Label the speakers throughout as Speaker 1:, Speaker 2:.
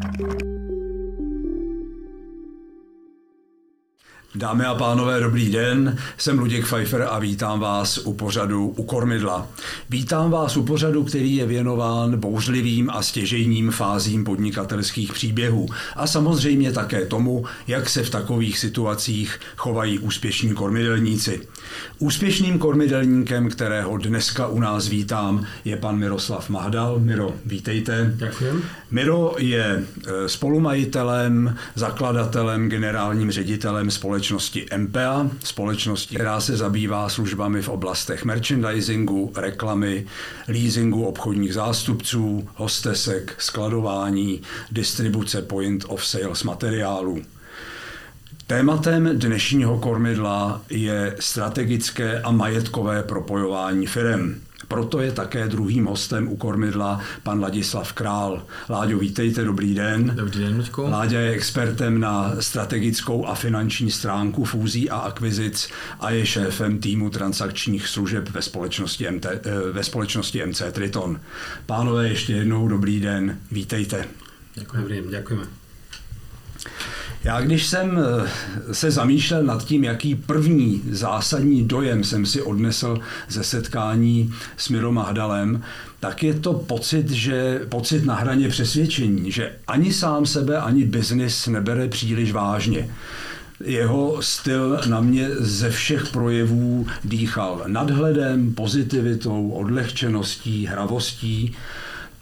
Speaker 1: Thank you. Dámy a pánové, dobrý den. Jsem Luděk Pfeiffer a vítám vás u pořadu u Kormidla. Vítám vás u pořadu, který je věnován bouřlivým a stěžejním fázím podnikatelských příběhů a samozřejmě také tomu, jak se v takových situacích chovají úspěšní kormidelníci. Úspěšným kormidelníkem, kterého dneska u nás vítám, je pan Miroslav Mahdal. Miro, vítejte.
Speaker 2: Děkuji.
Speaker 1: Miro je e, spolumajitelem, zakladatelem, generálním ředitelem společnosti MPA, společnosti, která se zabývá službami v oblastech merchandisingu, reklamy, leasingu obchodních zástupců, hostesek, skladování, distribuce point of sales materiálů. Tématem dnešního kormidla je strategické a majetkové propojování firm. Proto je také druhým hostem u kormidla pan Ladislav Král. Láďo, vítejte, dobrý den.
Speaker 2: Dobrý den, Luďko.
Speaker 1: Láďa je expertem na strategickou a finanční stránku fúzí a akvizic a je šéfem týmu transakčních služeb ve společnosti, MT, eh, ve společnosti MC Triton. Pánové, ještě jednou dobrý den, vítejte.
Speaker 2: Děkujeme. Děkujeme.
Speaker 1: Já když jsem eh, se zamýšlel nad tím, jaký první zásadní dojem jsem si odnesl ze setkání s Mirou Mahdalem, tak je to pocit, že pocit na hraně přesvědčení, že ani sám sebe, ani biznis nebere příliš vážně. Jeho styl na mě ze všech projevů dýchal. Nadhledem, pozitivitou, odlehčeností, hravostí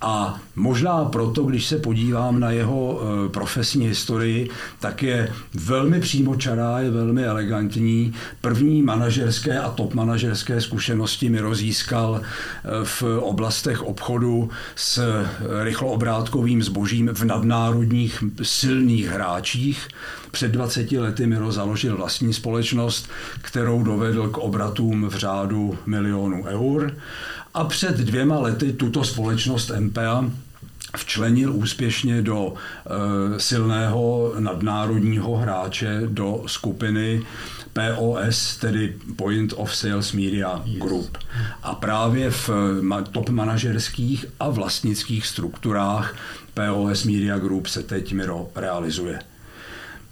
Speaker 1: a možná proto, když se podívám na jeho eh, profesní historii, tak je velmi přímočará, je velmi elegantní. První manažerské a top manažerské zkušenosti mi rozískal eh, v oblastech obchodu s rychloobrátkovým zbožím v nadnárodních silných hráčích. Před 20 lety Miro založil vlastní společnost, kterou dovedl k obratům v řádu milionů eur. A před dvěma lety tuto společnost MPA včlenil úspěšně do e, silného nadnárodního hráče do skupiny POS, tedy Point of Sales Media Group. A právě v top manažerských a vlastnických strukturách POS Media Group se teď Miro realizuje.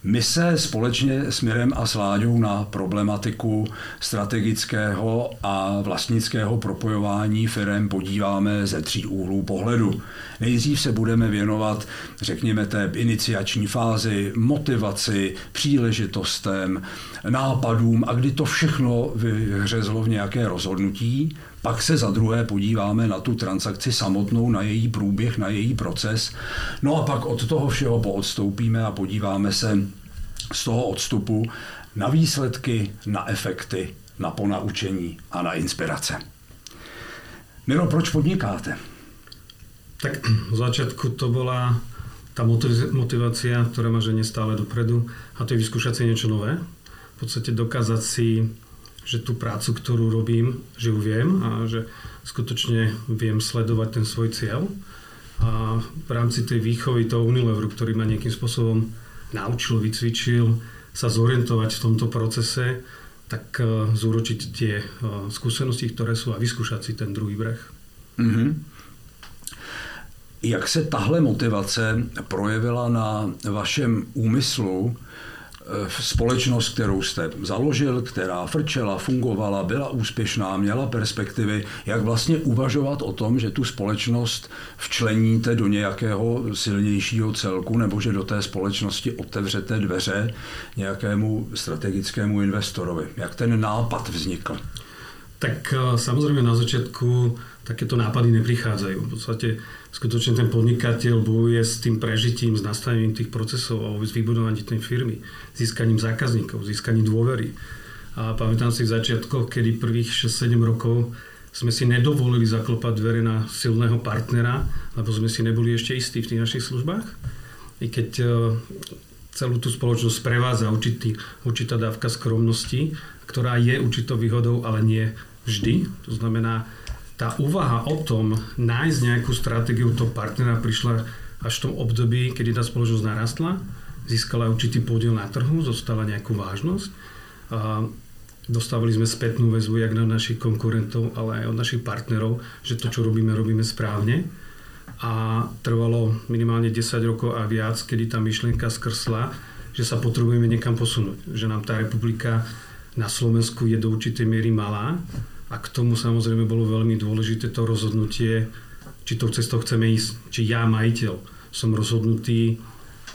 Speaker 1: My se společně s Mirem a Sláďou na problematiku strategického a vlastnického propojování firm podíváme ze tří úhlů pohledu. Nejdřív se budeme věnovat, řekněme, té iniciační fázi, motivaci, příležitostem, nápadům a kdy to všechno vyhřezlo v nějaké rozhodnutí. Pak se za druhé podíváme na tu transakci samotnou, na její průběh, na její proces. No a pak od toho všeho poodstoupíme a podíváme se z toho odstupu na výsledky, na efekty, na ponaučení a na inspirace. Miro, proč podnikáte?
Speaker 2: Tak v začiatku to bola tá motivácia, ktorá ma ženie stále dopredu a to je vyskúšať si niečo nové. V podstate dokázať si že tú prácu, ktorú robím, že ju viem a že skutočne viem sledovať ten svoj cieľ. A v rámci tej výchovy toho Unileveru, ktorý ma nejakým spôsobom naučil, vycvičil sa zorientovať v tomto procese, tak e, zúročiť tie e, skúsenosti, ktoré sú a vyskúšať si ten druhý breh. Mm-hmm.
Speaker 1: Jak se tahle motivace projevila na vašem úmyslu Eh, společnost, kterou jste založil, která frčela, fungovala, byla úspěšná, měla perspektivy, jak vlastně uvažovat o tom, že tu společnost včleníte do nějakého silnějšího celku, nebo že do té společnosti otevřete dveře nějakému strategickému investorovi. Jak ten nápad vznikl?
Speaker 2: Tak eh, samozřejmě na začátku takéto nápady neprichádzajú. V podstate skutočne ten podnikateľ bojuje s tým prežitím, s nastavením tých procesov a s vybudovaním tej firmy, získaním zákazníkov, získaním dôvery. A pamätám si v začiatkoch, kedy prvých 6-7 rokov sme si nedovolili zaklopať dvere na silného partnera, lebo sme si neboli ešte istí v tých našich službách. I keď e, celú tú spoločnosť prevádza určitý, určitá dávka skromnosti, ktorá je určitou výhodou, ale nie vždy. To znamená, tá úvaha o tom nájsť nejakú stratégiu toho partnera prišla až v tom období, kedy tá spoločnosť narastla, získala určitý podiel na trhu, zostala nejakú vážnosť. A dostávali sme spätnú väzbu jak na našich konkurentov, ale aj od našich partnerov, že to, čo robíme, robíme správne. a trvalo minimálne 10 rokov a viac, kedy tá myšlienka skrsla, že sa potrebujeme niekam posunúť. Že nám tá republika na Slovensku je do určitej miery malá a k tomu samozrejme bolo veľmi dôležité to rozhodnutie, či tou cestou chceme ísť, či ja, majiteľ, som rozhodnutý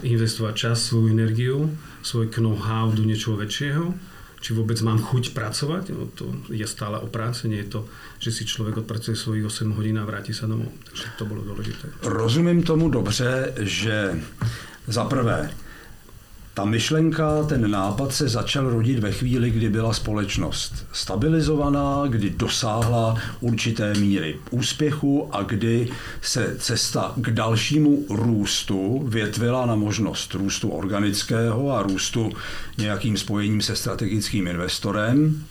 Speaker 2: investovať čas, svoju energiu, svoj know-how do niečoho väčšieho, či vôbec mám chuť pracovať. No, to je stále o práci, nie je to, že si človek odpracuje svojich 8 hodín a vráti sa domov. Takže to bolo dôležité.
Speaker 1: Rozumím tomu dobře, že za prvé ta myšlenka, ten nápad se začal rodit ve chvíli, kdy byla společnost stabilizovaná, kdy dosáhla určité míry úspěchu a kdy se cesta k dalšímu růstu větvila na možnost růstu organického a růstu nějakým spojením se strategickým investorem.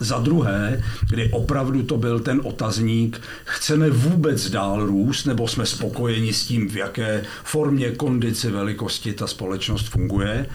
Speaker 1: Za druhé, kdy opravdu to byl ten otazník, chceme vůbec dál růst, nebo jsme spokojeni s tím, v jaké formě, kondici, velikosti ta společnost funguje.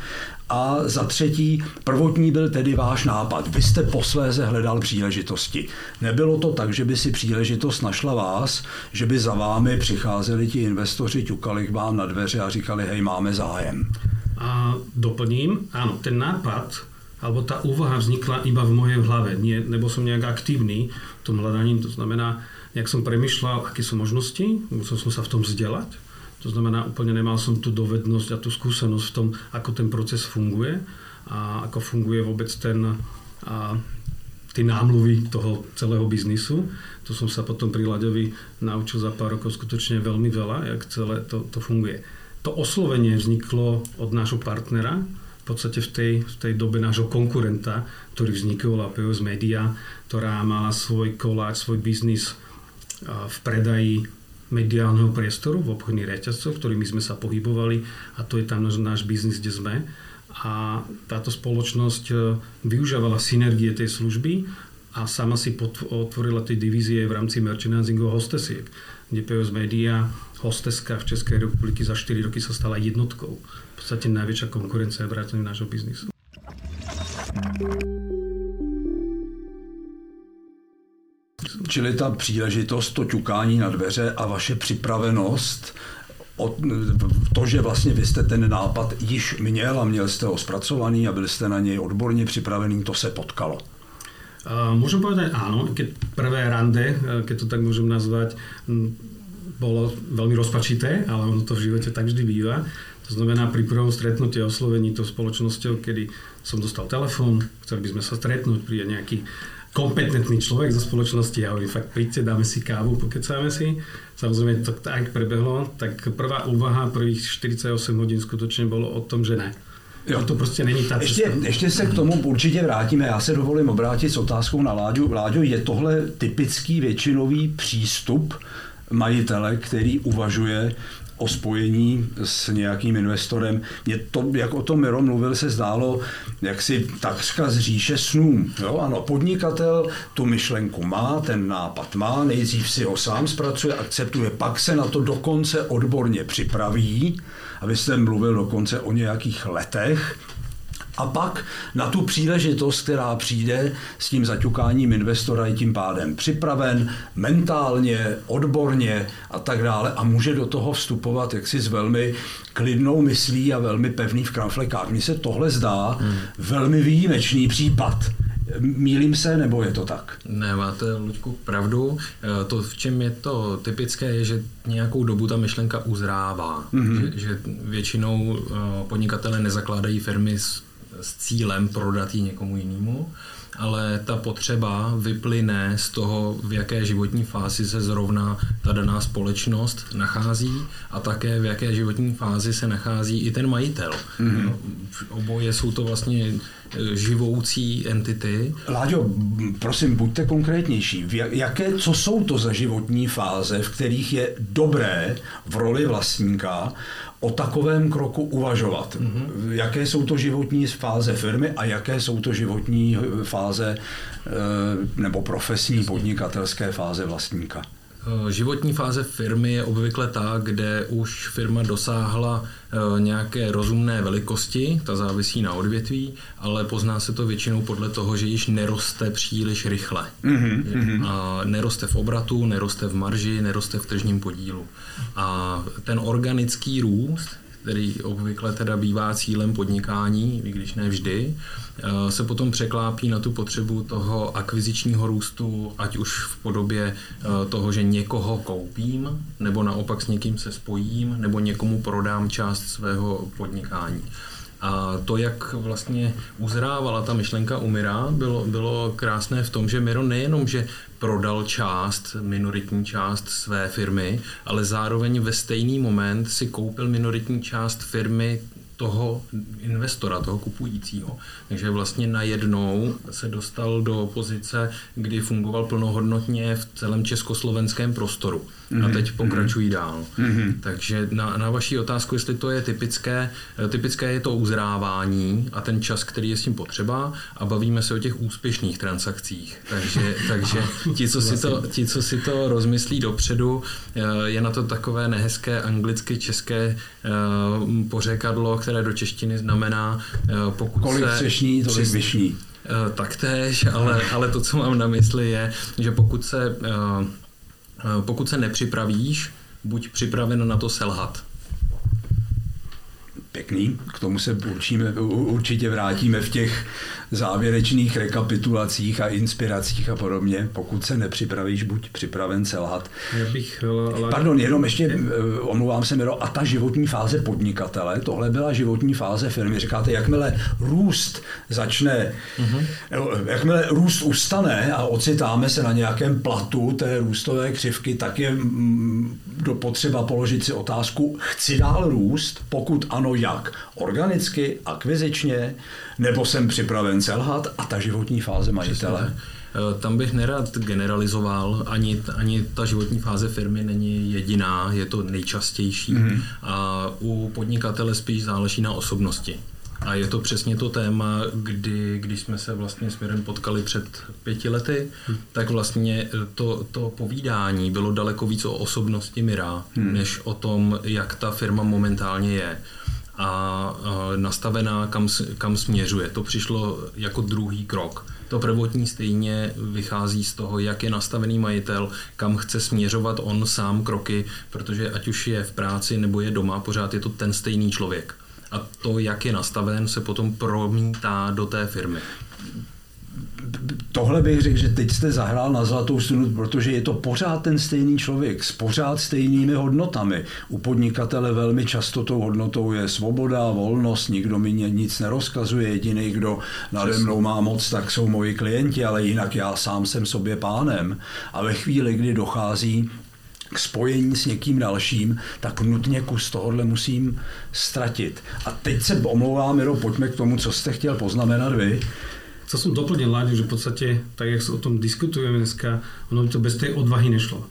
Speaker 1: A za třetí, prvotní byl tedy váš nápad. Vy jste posléze hledal příležitosti. Nebylo to tak, že by si příležitost našla vás, že by za vámi přicházeli ti investoři, ťukali k vám na dveře a říkali, hej, máme zájem.
Speaker 2: A doplním, áno, ten nápad alebo tá úvaha vznikla iba v mojej hlave. Nie, nebo som nejak aktívny v tom hľadaní. To znamená, nejak som premyšľal, aké sú možnosti, musel som sa v tom vzdelať. To znamená, úplne nemal som tú dovednosť a tú skúsenosť v tom, ako ten proces funguje a ako funguje vôbec ten, a, tie námluvy toho celého biznisu. To som sa potom pri Laďovi naučil za pár rokov skutočne veľmi veľa, jak celé to, to funguje. To oslovenie vzniklo od nášho partnera, v podstate v tej, v tej dobe nášho konkurenta, ktorý vznikol, POS Media, ktorá mala svoj koláč, svoj biznis v predaji mediálneho priestoru v obchodných reťazcoch, ktorými sme sa pohybovali a to je tam náš, náš biznis, kde sme. A táto spoločnosť e, využívala synergie tej služby a sama si otvorila tie divízie v rámci merchandisingu hostesiek, kde POS Media, hosteska v Českej republiky za 4 roky sa stala jednotkou podstate najväčšia konkurencia vrátane nášho biznisu.
Speaker 1: Čili ta příležitost, to ťukání na dveře a vaše připravenost to, že vlastně vy jste ten nápad již měl a měl jste ho zpracovaný a byli jste na něj odborně připravený, to se potkalo.
Speaker 2: Môžem povedať áno, keď prvé rande, keď to tak môžem nazvať, bolo veľmi rozpačité, ale ono to v živote tak vždy býva. To znamená, pri prvom stretnutí a oslovení to spoločnosťou, kedy som dostal telefón, chceli by sme sa stretnúť, príde nejaký kompetentný človek zo spoločnosti a hovorí, fakt príďte, dáme si kávu, pokecáme si. Samozrejme to tak prebehlo, tak prvá úvaha prvých 48 hodín skutočne bolo o tom, že ne. Jo. To prostě není ta
Speaker 1: ještě, ještě se k tomu určitě vrátíme. Já se dovolím obrátit s otázkou na Láďu. Láďo, je tohle typický většinový přístup majitele, který uvažuje o spojení s nějakým investorem. Mě to, jak o tom Miro mluvil, se zdálo jak si takřka z říše snů. Jo, ano, podnikatel tu myšlenku má, ten nápad má, nejdřív si ho sám zpracuje, akceptuje, pak se na to dokonce odborně připraví, abyste mluvil dokonce o nějakých letech, a pak na tu příležitost, která přijde s tím zaťukáním investora je tím pádem připraven mentálně, odborně a tak dále a může do toho vstupovat jaksi s velmi klidnou myslí a velmi pevný v kramflekách. Mně se tohle zdá hmm. velmi výjimečný případ. Mílím se, nebo je to tak?
Speaker 3: Ne, máte, Luďku, pravdu. E, to, v čem je to typické, je, že nějakou dobu ta myšlenka uzrává. Mm-hmm. Že, že většinou e, podnikatele nezakládají firmy s s cílem prodat ji někomu jinému, ale ta potřeba vyplyne z toho, v jaké životní fázi se zrovna ta daná společnost nachází a také v jaké životní fázi se nachází i ten majitel. Mm-hmm. Oboje jsou to vlastně e, živoucí entity.
Speaker 1: Láďo, prosím, buďte konkrétnější. Jaké, co jsou to za životní fáze, v kterých je dobré v roli vlastníka o takovém kroku uvažovat. Mm-hmm. Jaké jsou to životní fáze firmy a jaké jsou to životní fáze eh, nebo profesní podnikatelské fáze vlastníka?
Speaker 3: Eh, životní fáze firmy je obvykle ta, kde už firma dosáhla eh, nějaké rozumné velikosti, ta závisí na odvětví, ale pozná se to většinou podle toho, že již neroste příliš rychle. Mm-hmm. A neroste v obratu, neroste v marži, neroste v tržním podílu. A ten organický růst, který obvykle teda bývá cílem podnikání, i když ne vždy, eh, se potom překlápí na tu potřebu toho akvizičního růstu, ať už v podobě eh, toho, že někoho koupím, nebo naopak s někým se spojím, nebo někomu prodám část svého podnikání. A to, jak vlastně uzrávala ta myšlenka u Mira, bylo, bylo krásné v tom, že Miro nejenom, že prodal část, minoritní část své firmy, ale zároveň ve stejný moment si koupil minoritní část firmy toho investora, toho kupujícího. Takže vlastně najednou se dostal do pozice, kdy fungoval plnohodnotně v celém československém prostoru. Mm-hmm. A teď mhm. pokračují mm-hmm. dál. Mm-hmm. Takže na, na vaši otázku, jestli to je typické, typické je to uzrávání a ten čas, který je s tím potřeba a bavíme se o těch úspěšných transakcích. Takže, takže ti, co si to, ti, co si to rozmyslí dopředu, eh, je na to takové nehezké anglicky české eh, pořekadlo, které do češtiny znamená eh, pokud
Speaker 1: Kolik se... třešní, tolik vyšní.
Speaker 3: Taktéž, ale, ale to, co mám na mysli, je, že pokud se Eh, pokud se nepřipravíš, buď připraven na to selhat.
Speaker 1: Pěkný, k tomu se určíme, určitě vrátíme v těch závěrečných rekapitulacích a inspiracích a podobně. Pokud se nepřipravíš, buď připraven selhat.
Speaker 2: Já bych,
Speaker 1: ale... Pardon, jenom ještě, eh, omlouvám se, Miro, a ta životní fáze podnikatele, tohle byla životní fáze firmy. Říkáte, jakmile růst začne, uh-huh. jakmile růst ustane a ocitáme se na nějakém platu té růstové křivky, tak je mm, do potřeba položit si otázku, chci dál růst, pokud ano, jak? Organicky, akvizičně, nebo jsem připraven selhat a ta životní fáze majitele?
Speaker 3: Eh, tam bych nerad generalizoval, ani, ani ta životní fáze firmy není jediná, je to nejčastější mm-hmm. a u podnikatele spíš záleží na osobnosti. A je to přesně to téma, kdy, když jsme se vlastně směrem potkali před pěti lety, hmm. tak vlastně to, to povídání bylo daleko víc o osobnosti Mira, hmm. než o tom, jak ta firma momentálně je a nastavená, kam, kam směřuje. To přišlo jako druhý krok. To prvotní stejně vychází z toho, jak je nastavený majitel, kam chce směřovat on sám kroky, protože ať už je v práci nebo je doma, pořád je to ten stejný člověk. A to, jak je nastaven, se potom promítá do té firmy
Speaker 1: tohle bych řekl, že teď jste zahrál na zlatou strunu, protože je to pořád ten stejný člověk s pořád stejnými hodnotami. U podnikatele velmi často tou hodnotou je svoboda, volnost, nikdo mi nic nerozkazuje, jediný, kdo nade mnou má moc, tak jsou moji klienti, ale jinak já sám jsem sobě pánem. A ve chvíli, kdy dochází k spojení s někým dalším, tak nutně kus tohohle musím ztratit. A teď se omlouvám, Miro, pojďme k tomu, co jste chtěl poznamenat vy.
Speaker 2: Chcel som doplniť Láďu, že v podstate, tak jak sa o tom diskutujeme dneska, ono by to bez tej odvahy nešlo.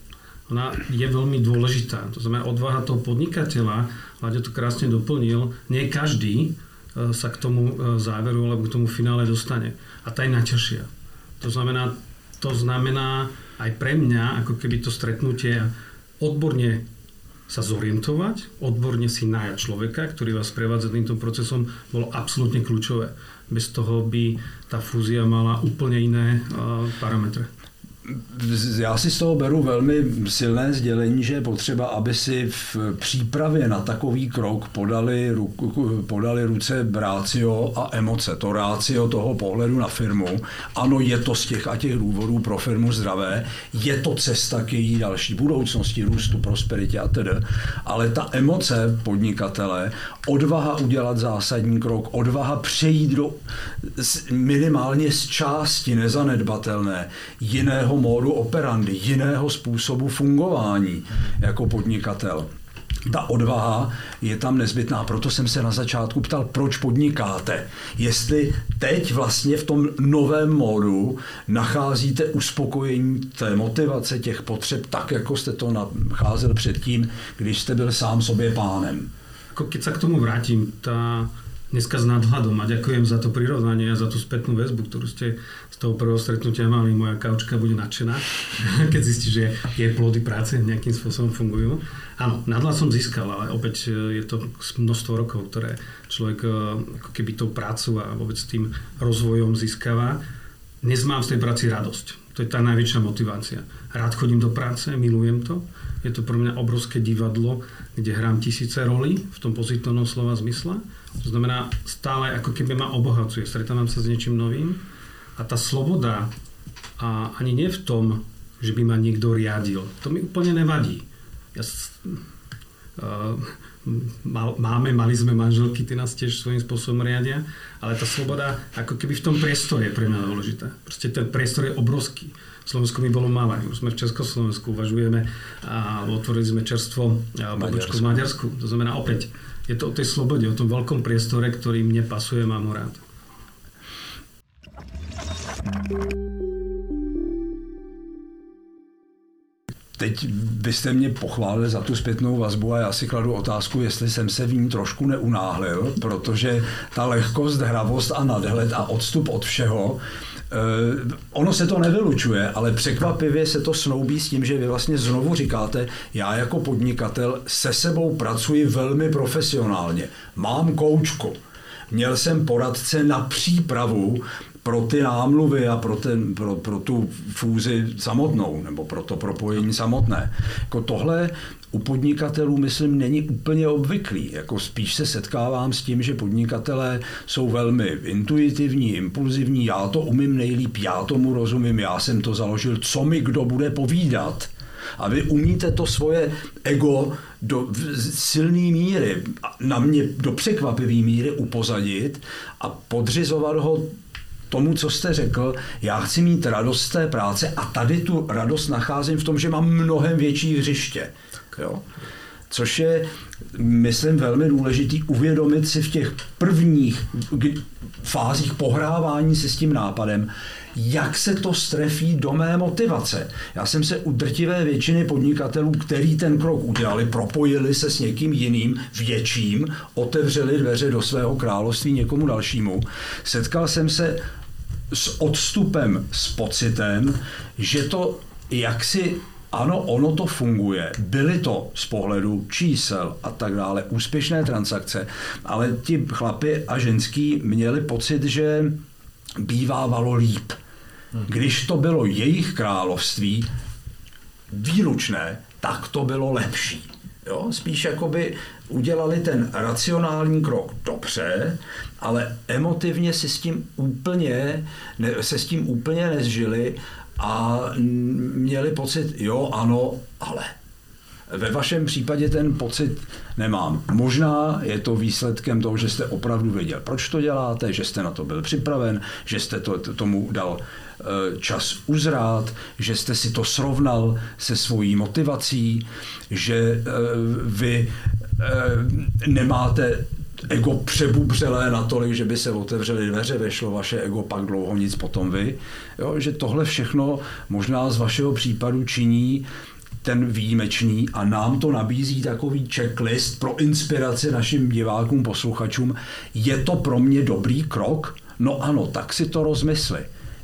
Speaker 2: Ona je veľmi dôležitá. To znamená, odvaha toho podnikateľa, Láďo to krásne doplnil, nie každý e, sa k tomu e, záveru alebo k tomu finále dostane. A tá je najťažšia. To znamená, to znamená aj pre mňa, ako keby to stretnutie odborne sa zorientovať, odborne si nájať človeka, ktorý vás prevádza týmto procesom, bolo absolútne kľúčové. Bez toho by ta fúzia mala úplně jiné parametry
Speaker 1: já si z toho beru velmi silné sdělení, že je potřeba, aby si v přípravě na takový krok podali, ruku, podali ruce rácio a emoce. To rácio toho pohledu na firmu, ano, je to z těch a těch důvodů pro firmu zdravé, je to cesta k její další budoucnosti, růstu, prosperitě a tedy, ale ta emoce podnikatele, odvaha udělat zásadní krok, odvaha přejít do minimálně z části nezanedbatelné jiného módu operandy, jiného způsobu fungování jako podnikatel. Ta odvaha je tam nezbytná, proto jsem se na začátku ptal, proč podnikáte. Jestli teď vlastně v tom novém módu nacházíte uspokojení té motivace, těch potřeb, tak jako jste to nacházel předtím, když jste byl sám sobě pánem.
Speaker 2: Keď se k tomu vrátím, ta dneska s nadhľadom a ďakujem za to prirovnanie a za tú spätnú väzbu, ktorú ste z toho prvého stretnutia mali. Moja kaučka bude nadšená, keď zistí, že jej plody práce nejakým spôsobom fungujú. Áno, nadhľad som získal, ale opäť e, je to množstvo rokov, ktoré človek e, ako keby tou prácu a vôbec tým rozvojom získava. Dnes mám z tej práci radosť. To je tá najväčšia motivácia. Rád chodím do práce, milujem to. Je to pre mňa obrovské divadlo, kde hrám tisíce rolí v tom pozitívnom slova zmysle to znamená, stále ako keby ma obohacuje, stretávam sa s niečím novým. A tá sloboda a ani nie v tom, že by ma niekto riadil, to mi úplne nevadí. Ja, uh, máme, mali sme manželky, ty nás tiež svojím spôsobom riadia, ale tá sloboda ako keby v tom priestore je pre mňa dôležitá. Proste ten priestor je obrovský. Slovensko mi bolo malé, už sme v Československu, uvažujeme a otvorili sme čerstvo pobočku v Maďarsku. To znamená opäť, je to o tej slobode, o tom veľkom priestore, ktorý mne pasuje, mám ho rád.
Speaker 1: Teď byste mě pochválili za tu zpětnou vazbu a já si kladu otázku, jestli jsem se v ní trošku neunáhlil, protože ta lehkost, hravost a nadhled a odstup od všeho Uh, ono se to nevylučuje, ale překvapivě se to snoubí s tím, že vy vlastně znovu říkáte, já jako podnikatel se sebou pracuji velmi profesionálně. Mám koučku. Měl jsem poradce na přípravu pro ty námluvy a pro, ten, pro, pro tu fúzi samotnou, nebo pro to propojení samotné. Jako tohle u podnikatelů, myslím, není úplně obvyklý. Jako spíš se setkávám s tím, že podnikatelé jsou velmi intuitivní, impulzivní, já to umím nejlíp, já tomu rozumím, já jsem to založil, co mi kdo bude povídat. A vy umíte to svoje ego do silné míry, na mě do překvapivé míry upozadit a podřizovat ho tomu, co jste řekl, já chci mít radost z té práce a tady tu radost nacházím v tom, že mám mnohem větší hřiště. Jo? Což je, myslím, velmi důležitý uvědomit si v těch prvních fázích pohrávání si s tím nápadem, jak se to strefí do mé motivace. Já jsem se u drtivé většiny podnikatelů, který ten krok udělali, propojili se s někým jiným, větším, otevřeli dveře do svého království někomu dalšímu. Setkal jsem se s odstupem, s pocitem, že to jaksi ano, ono to funguje. Byly to z pohledu čísel a tak dále úspěšné transakce, ale ti chlapi a ženský měli pocit, že bývávalo líp. Když to bylo jejich království výlučné, tak to bylo lepší. Jo? Spíš jakoby udělali ten racionální krok dobře, ale emotivně si s tím úplně, ne, se s tím úplně nezžili a měli pocit, jo, ano, ale. Ve vašem případě ten pocit nemám. Možná je to výsledkem toho, že jste opravdu věděl, proč to děláte, že jste na to byl připraven, že jste to, tomu dal čas uzrát, že jste si to srovnal se svojí motivací, že eh, vy eh, nemáte ego přebubřelé natolik, že by se otevřely dveře, vešlo vaše ego, pak dlouho nic potom vy. Jo, že tohle všechno možná z vašeho případu činí ten výjimečný a nám to nabízí takový checklist pro inspiraci našim divákům, posluchačům. Je to pro mě dobrý krok? No ano, tak si to rozmysli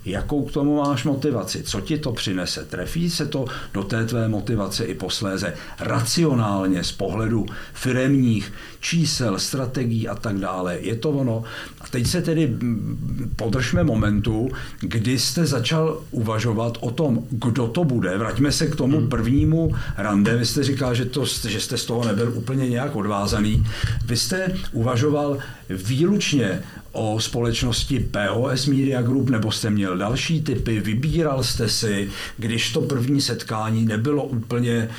Speaker 1: jakou k tomu máš motivaci, co ti to přinese. Trefí se to do té tvé motivace i posléze racionálně z pohledu firemních čísel, strategií a tak dále. Je to ono. A teď se tedy podržme momentu, kdy jste začal uvažovat o tom, kdo to bude. Vraťme se k tomu hmm. prvnímu rande. Vy jste říkal, že, to, že jste z toho nebyl úplně nějak odvázaný. Vy jste uvažoval výlučně o společnosti POS Media Group, nebo jste měl další typy, vybíral jste si, když to první setkání nebylo úplně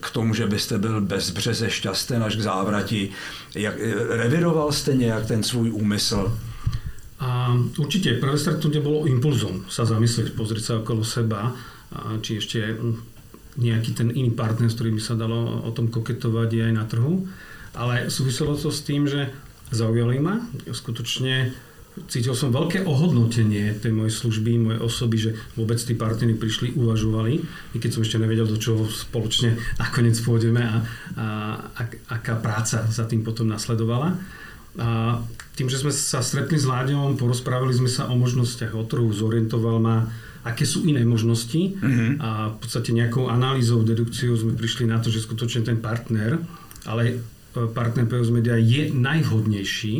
Speaker 1: k tomu, že byste byl bezbřeze šťastný až k závrati. Jak, revidoval jste nějak ten svůj úmysl?
Speaker 2: A určite prvé stretnutie bolo impulzom sa zamyslieť, pozrieť sa okolo seba, či ešte nejaký ten iný partner, s ktorým by sa dalo o tom koketovať je na trhu. Ale súviselo to s tým, že zaujali ma. Skutočne cítil som veľké ohodnotenie tej mojej služby, mojej osoby, že vôbec tí partnery prišli, uvažovali, i keď som ešte nevedel, do čoho spoločne nakoniec pôjdeme a, a, a aká práca za tým potom nasledovala. A tým, že sme sa stretli s Láďom, porozprávali sme sa o možnostiach, o trhu, zorientoval ma, aké sú iné možnosti mm-hmm. a v podstate nejakou analýzou, dedukciou sme prišli na to, že skutočne ten partner, ale partner POS Media je najvhodnejší,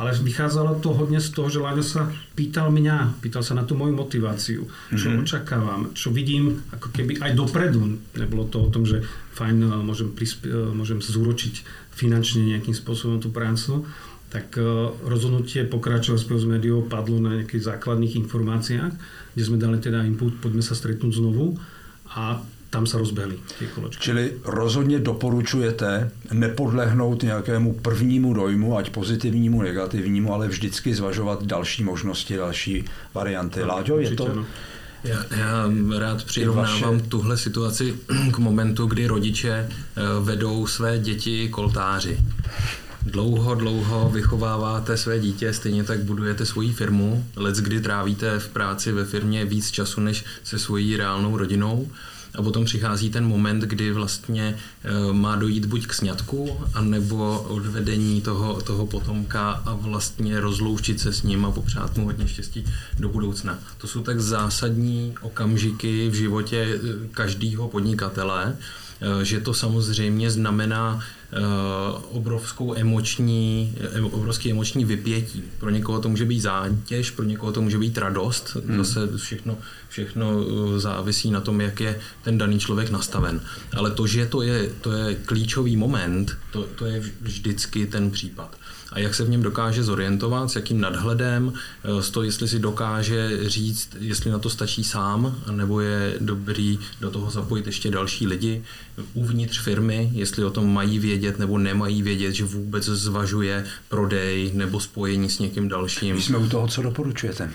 Speaker 2: ale vychádzalo to hodne z toho, že Láďo sa pýtal mňa, pýtal sa na tú moju motiváciu, čo mm-hmm. očakávam, čo vidím ako keby aj dopredu. Nebolo to o tom, že fajn, e, môžem, prisp- e, môžem zúročiť finančne nejakým spôsobom tú prácu, tak rozhodnutie pokračovať s médiou padlo na nejakých základných informáciách, kde sme dali teda input, poďme sa stretnúť znovu a tam se rozběhly ty kolečky.
Speaker 1: Čili rozhodně doporučujete nepodlehnout nějakému prvnímu dojmu, ať pozitivnímu, negativnímu, ale vždycky zvažovat další možnosti, další varianty. Láďo, je to... No.
Speaker 3: Já, já rád přirovnávám vaše... tuhle situaci k momentu, kdy rodiče eh, vedou své děti k oltáři dlouho, dlouho vychováváte své dítě, stejně tak budujete svoji firmu, let kdy trávíte v práci ve firmě víc času než se svojí reálnou rodinou a potom přichází ten moment, kdy vlastně eh, má dojít buď k sňatku, anebo odvedení toho, toho potomka a vlastně rozloučit se s ním a popřát mu hodně štěstí do budoucna. To jsou tak zásadní okamžiky v životě eh, každého podnikatele, eh, že to samozřejmě znamená obrovskou emoční, obrovský emoční vypětí. Pro někoho to může být zátěž, pro někoho to může být radost. Hmm. Zase všechno, všechno eh, závisí na tom, jak je ten daný člověk nastaven. Ale to, že to je, to je klíčový moment, to, to je vždycky ten případ a jak se v něm dokáže zorientovat, s jakým nadhledem, eh, z toho, jestli si dokáže říct, jestli na to stačí sám, nebo je dobrý do toho zapojit ještě další lidi uvnitř firmy, jestli o tom mají vědět nebo nemají vědět, že vůbec zvažuje prodej nebo spojení s někým dalším.
Speaker 1: My jsme u toho, co doporučujete.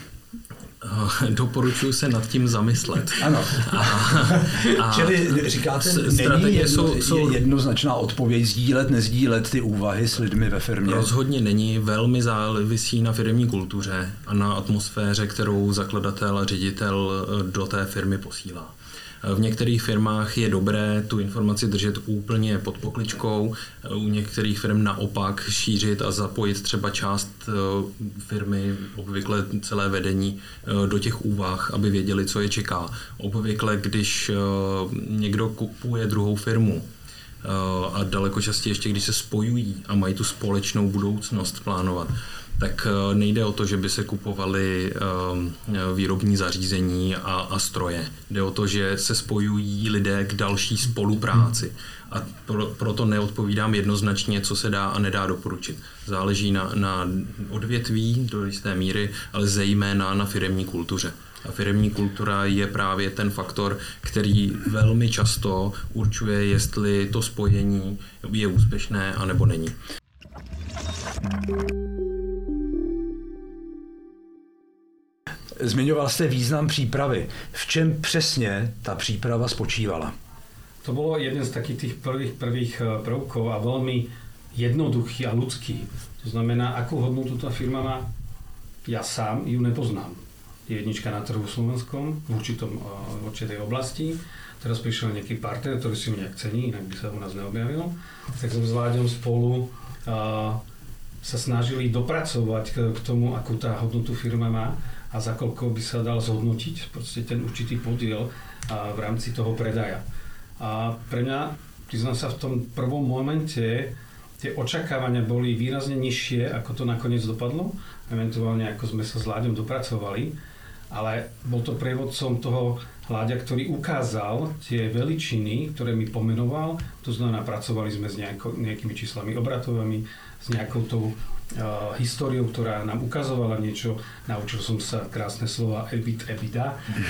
Speaker 3: Doporučuji se nad tím zamyslet.
Speaker 1: Ano. A, a Čili říkáte, není jedno, jsou, jsou, jednoznačná odpověď sdílet, nezdílet ty úvahy s lidmi ve firmě?
Speaker 3: Rozhodně není. Velmi závisí na firmní kultuře a na atmosféře, kterou zakladatel a ředitel do té firmy posílá. V některých firmách je dobré tu informaci držet úplně pod pokličkou, u některých firm naopak šířit a zapojit třeba část eh, firmy, obvykle celé vedení, eh, do těch úvah, aby věděli, co je čeká. Obvykle, když eh, někdo kupuje druhou firmu, a daleko častěji ještě, když se spojují a mají tu společnou budoucnost plánovat, tak eh, nejde o to, že by se kupovaly eh, výrobní zařízení a, a stroje. Jde o to, že se spojují lidé k další spolupráci. A pro, proto neodpovídám jednoznačně, co se dá a nedá doporučit. Záleží na, na odvětví do jisté míry, ale zejména na firemní kultuře. A firemní kultura je právě ten faktor, který velmi často určuje, jestli to spojení je úspěšné anebo není.
Speaker 1: Zmiňoval jste význam přípravy. V čem přesně ta příprava spočívala?
Speaker 2: To bylo jeden z takých tých prvých, prvých eh, prvkov a velmi jednoduchý a ľudský. To znamená, akú hodnotu ta firma má, ja sám ju nepoznám. Je jednička na trhu slovenskom v, určitom, eh, v určitej oblasti. Teraz prišiel nejaký partner, ktorý si ju nejak cení, inak by sa u nás neobjavil. Tak sme s Láďom spolu uh, sa snažili dopracovať k, k tomu, akú tá hodnotu firma má a za koľko by sa dal zhodnotiť proste ten určitý podiel v rámci toho predaja. A pre mňa, priznám sa, v tom prvom momente tie očakávania boli výrazne nižšie, ako to nakoniec dopadlo. Eventuálne ako sme sa s Láďom dopracovali. Ale bol to prievodcom toho Láďa, ktorý ukázal tie veličiny, ktoré mi pomenoval. To znamená, pracovali sme s nejako, nejakými číslami obratovými, s nejakou tou uh, históriou, ktorá nám ukazovala niečo. Naučil som sa krásne slova EBIT, EBITDA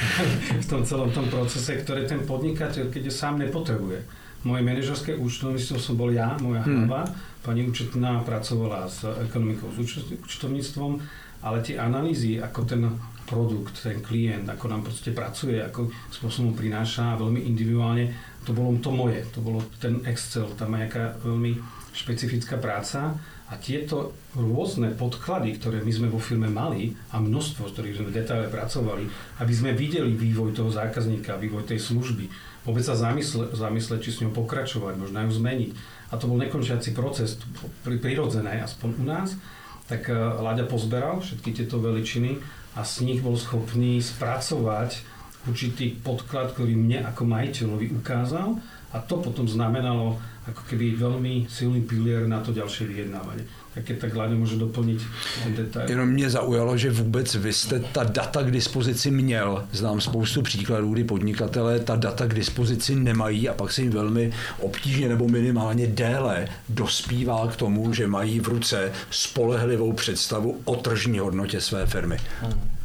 Speaker 2: v tom celom tom procese, ktoré ten podnikateľ, keď je sám nepotrebuje. Moje manažerské účtovníctvo som bol ja, moja hmm. hlava. Pani účetná pracovala s ekonomikou, s účtovníctvom, ale tie analýzy, ako ten produkt, ten klient, ako nám proste pracuje, ako spôsobom prináša veľmi individuálne, to bolo to moje, to bolo ten Excel, tam je nejaká veľmi špecifická práca a tieto rôzne podklady, ktoré my sme vo firme mali a množstvo, s ktorých sme detaile pracovali, aby sme videli vývoj toho zákazníka, vývoj tej služby, vôbec sa zamysle, zamysleť, či s ňou pokračovať, možno ju zmeniť, a to bol nekončiaci proces, prirodzené, aspoň u nás, tak eh, Láďa pozberal všetky tieto veličiny a z nich bol schopný spracovať určitý podklad, ktorý mne ako majiteľovi ukázal a to potom znamenalo ako keby veľmi silný pilier na to ďalšie vyjednávanie. Tak keď tak Láďa může doplnit ten detail.
Speaker 1: Jenom mě zaujalo, že vůbec vy jste ta data k dispozici měl. Znám spoustu příkladů, kdy podnikatelé ta data k dispozici nemají a pak se jim velmi obtížně nebo minimálně déle dospívá k tomu, že mají v ruce spolehlivou představu o tržní hodnotě své firmy. Hmm.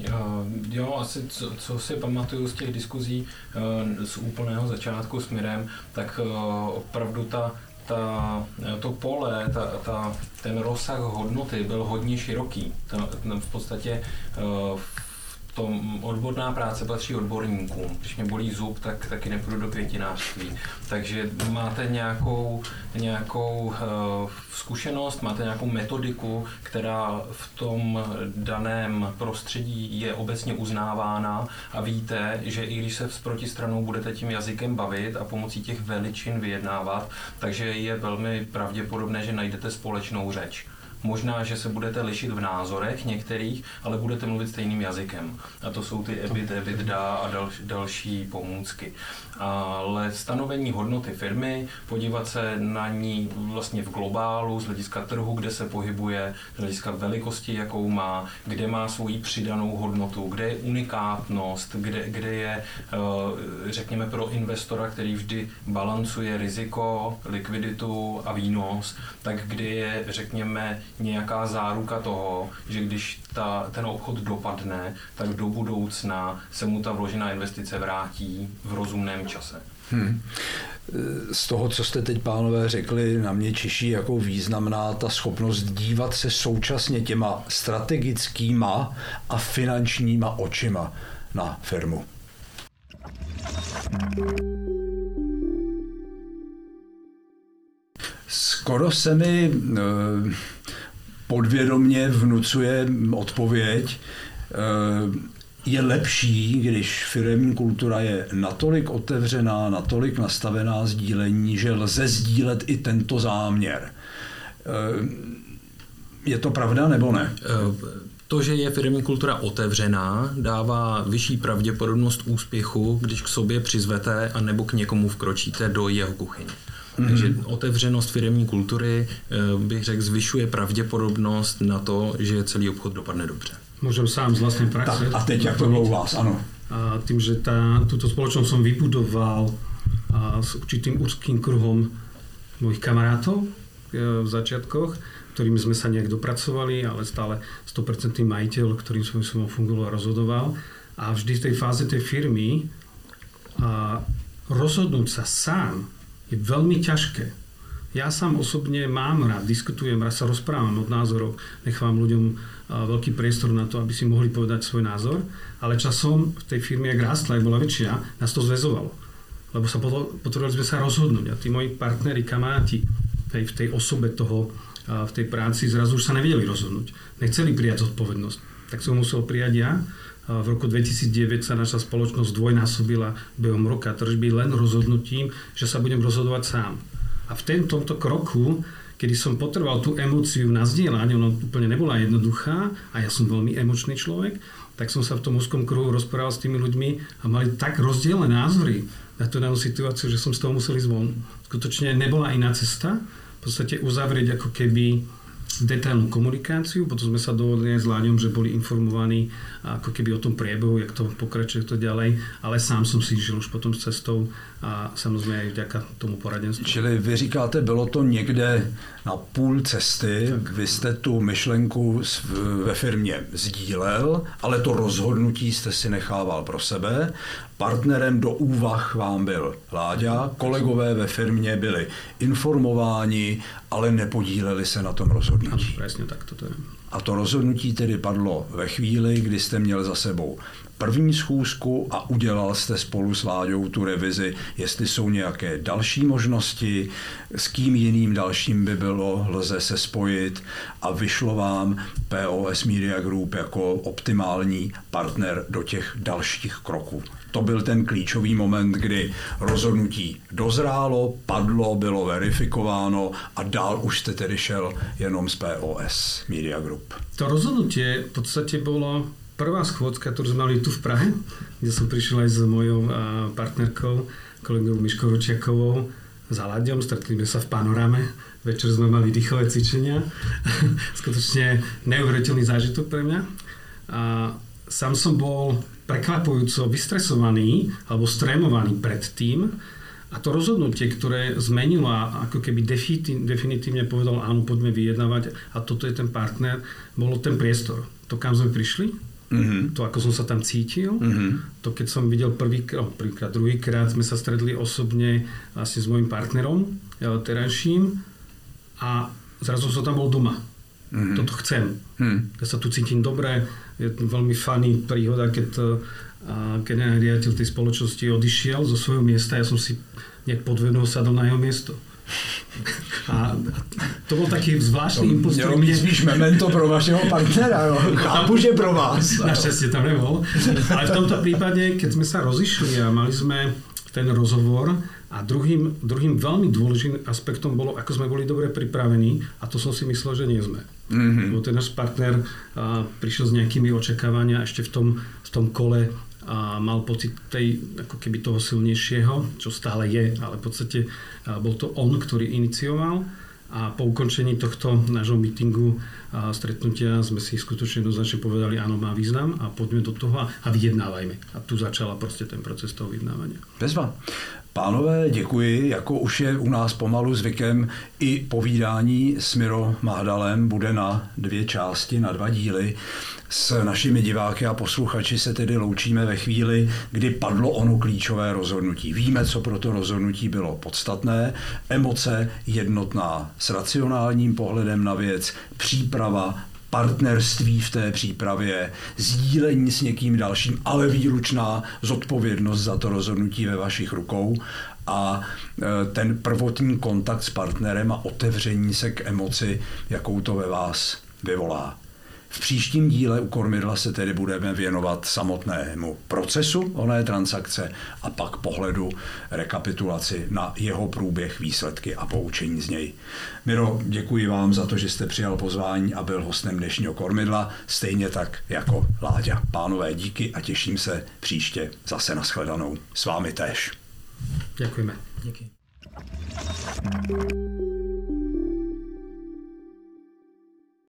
Speaker 3: Jo, jo, asi co, co si pamatuju z těch diskuzí eh, z úplného začátku s Mirem, tak eh, opravdu ta, ta, to pole, ta, ta, ten rozsah hodnoty byl hodně široký. Ta, v podstatě v eh, to odborná práce patří odborníkům. Když mě bolí zub, tak taky nepůjdu do květinářství. Takže máte nějakou, nějakou uh, zkušenost, máte nějakou metodiku, která v tom daném prostředí je obecně uznávána a víte, že i když se s protistranou budete tím jazykem bavit a pomocí těch veličin vyjednávat, takže je velmi pravděpodobné, že najdete společnou řeč. Možná, že se budete lišit v názorech některých, ale budete mluvit stejným jazykem. A to jsou ty EBIT, EBITDA a dal, další pomůcky. Ale stanovení hodnoty firmy, podívat se na ní vlastně v globálu, z hlediska trhu, kde se pohybuje, z hlediska velikosti, jakou má, kde má svoji přidanou hodnotu, kde je unikátnost, kde, kde je, eh, řekněme, pro investora, který vždy balancuje riziko, likviditu a výnos, tak kde je, řekněme, nějaká záruka toho, že když ta, ten obchod dopadne, tak do budoucna se mu ta vložená investice vrátí v rozumném čase. Hmm.
Speaker 1: Z toho, co jste teď, pánové, řekli, na mě čiší jako významná ta schopnost dívat se současně těma strategickýma a finančníma očima na firmu. Skoro se mi eh, podvědomně vnucuje odpověď, eh, je lepší, když firmní kultura je natolik otevřená, natolik nastavená sdílení, že lze sdílet i tento záměr. Eh, je to pravda nebo ne?
Speaker 3: Eh, to, že je firmní kultura otevřená, dává vyšší pravděpodobnost úspěchu, když k sobě přizvete a nebo k někomu vkročíte do jeho kuchyně. Mm-hmm. Takže otevřenost firmní kultury, eh, bych řekl, zvyšuje pravděpodobnost na to, že celý obchod dopadne dobře.
Speaker 2: Můžem sám z vlastní praxe.
Speaker 1: Tak, a teď jak to bylo u vás, ano.
Speaker 2: A tím, že ta, tuto společnost jsem vybudoval a s určitým úzkým kruhom mojich kamarátov eh, v začiatkoch, ktorými sme sa nejak dopracovali, ale stále 100% majiteľ, ktorým som fungoval a rozhodoval. A vždy v tej fáze tej firmy a rozhodnúť sa sám je veľmi ťažké. Ja sám osobne mám rád, diskutujem, raz sa rozprávam od názorov, nechám ľuďom veľký priestor na to, aby si mohli povedať svoj názor, ale časom v tej firme, ak rástla, aj bola väčšia, nás to zväzovalo. Lebo sa potrebovali sme sa rozhodnúť a tí moji partneri, kamaráti v tej osobe toho, v tej práci zrazu už sa nevedeli rozhodnúť. Nechceli prijať zodpovednosť. Tak som musel prijať ja v roku 2009 sa naša spoločnosť dvojnásobila behom roka tržby len rozhodnutím, že sa budem rozhodovať sám. A v ten, tomto kroku, kedy som potreboval tú emóciu na zdieľanie, ono úplne nebola jednoduchá a ja som veľmi emočný človek, tak som sa v tom úzkom kruhu rozprával s tými ľuďmi a mali tak rozdielne názory na tú danú situáciu, že som z toho musel ísť von. Skutočne nebola iná cesta, v podstate uzavrieť ako keby detailnú komunikáciu, potom sme sa dohodli aj s Láďom, že boli informovaní ako keby o tom priebehu, jak to pokračuje to ďalej, ale sám som si žil už potom s cestou a samozřejmě i vďaka tomu poradenství.
Speaker 1: Čili vy říkáte, bylo to někde na půl cesty, tak. vy jste tu myšlenku ve firmě sdílel, ale to rozhodnutí jste si nechával pro sebe. Partnerem do úvah vám byl Láďa, kolegové ve firmě byli informováni, ale nepodíleli se na tom rozhodnutí.
Speaker 2: Ano, přesně tak to je.
Speaker 1: A to rozhodnutí tedy padlo ve chvíli, kdy jste měl za sebou první schůzku a udělal jste spolu s Láďou tu revizi, jestli jsou nějaké další možnosti, s kým jiným dalším by bylo, lze se spojit a vyšlo vám POS Media Group jako optimální partner do těch dalších kroků. To byl ten klíčový moment, kdy rozhodnutí dozrálo, padlo, bylo verifikováno a dál už jste tedy šel jenom z POS Media Group.
Speaker 2: To rozhodnutí v podstatě bylo prvá schôdzka, ktorú sme mali tu v Prahe, kde som prišiel aj s mojou partnerkou, kolegou Miškou Ročiakovou, za Laďom, stretli sme sa v panorame, večer sme mali dýchové cvičenia, skutočne neuveriteľný zážitok pre mňa. A sám som bol prekvapujúco vystresovaný alebo strémovaný predtým, a to rozhodnutie, ktoré zmenilo a ako keby definitívne povedal, áno, poďme vyjednávať a toto je ten partner, bolo ten priestor. To, kam sme prišli, Mm-hmm. To, ako som sa tam cítil, mm-hmm. to keď som videl prvýkrát, prvýkrát, druhýkrát sme sa stredli osobne vlastne s mojim partnerom terajším a zrazu som tam bol doma. Mm-hmm. Toto chcem. Mm-hmm. Ja sa tu cítim dobre, je to veľmi funny príhoda, keď generálny riaditeľ tej spoločnosti odišiel zo svojho miesta, ja som si nejak podvedol sadol na jeho miesto. A to byl taky zvláštní impuls.
Speaker 1: Mělo být spíš memento pro vašeho partnera, jo. Chápu, že pro vás.
Speaker 2: Naštěstí tam nemohol. Ale v tomto případě, keď jsme se rozišli a mali jsme ten rozhovor a druhým, druhým veľmi dôležitým aspektom bolo, ako sme boli dobre pripravení a to som si myslel, že nie sme. Mm-hmm. Lebo ten náš partner a, prišiel s nejakými očakávania ešte v tom, v tom kole a mal pocit tej, ako keby toho silnejšieho, čo stále je, ale v podstate bol to on, ktorý inicioval a po ukončení tohto nášho meetingu a stretnutia sme si skutočne jednoznačne povedali, áno, má význam a poďme do toho a vyjednávajme. A tu začala prostě ten proces toho vyjednávania.
Speaker 1: Bezva. Pánové, děkuji. Jako už je u nás pomalu zvykem, i povídání s Miro Mahdalem bude na dvě části, na dva díly. S našimi diváky a posluchači se tedy loučíme ve chvíli, kdy padlo ono klíčové rozhodnutí. Víme, co pro to rozhodnutí bylo podstatné. Emoce jednotná s racionálním pohledem na věc, příprava partnerství v té přípravě, sdílení s někým dalším, ale výlučná zodpovědnost za to rozhodnutí ve vašich rukou a e, ten prvotní kontakt s partnerem a otevření se k emoci, jakou to ve vás vyvolá. V příštím díle u kormidla se tedy budeme věnovat samotnému procesu oné transakce a pak pohledu rekapitulaci na jeho průběh, výsledky a poučení z něj. Miro, děkuji vám za to, že jste přijal pozvání a byl hostem dnešního kormidla, stejně tak jako Láďa. Pánové, díky a těším se příště zase na shledanou. S vámi též.
Speaker 2: Děkujeme.
Speaker 3: Díky.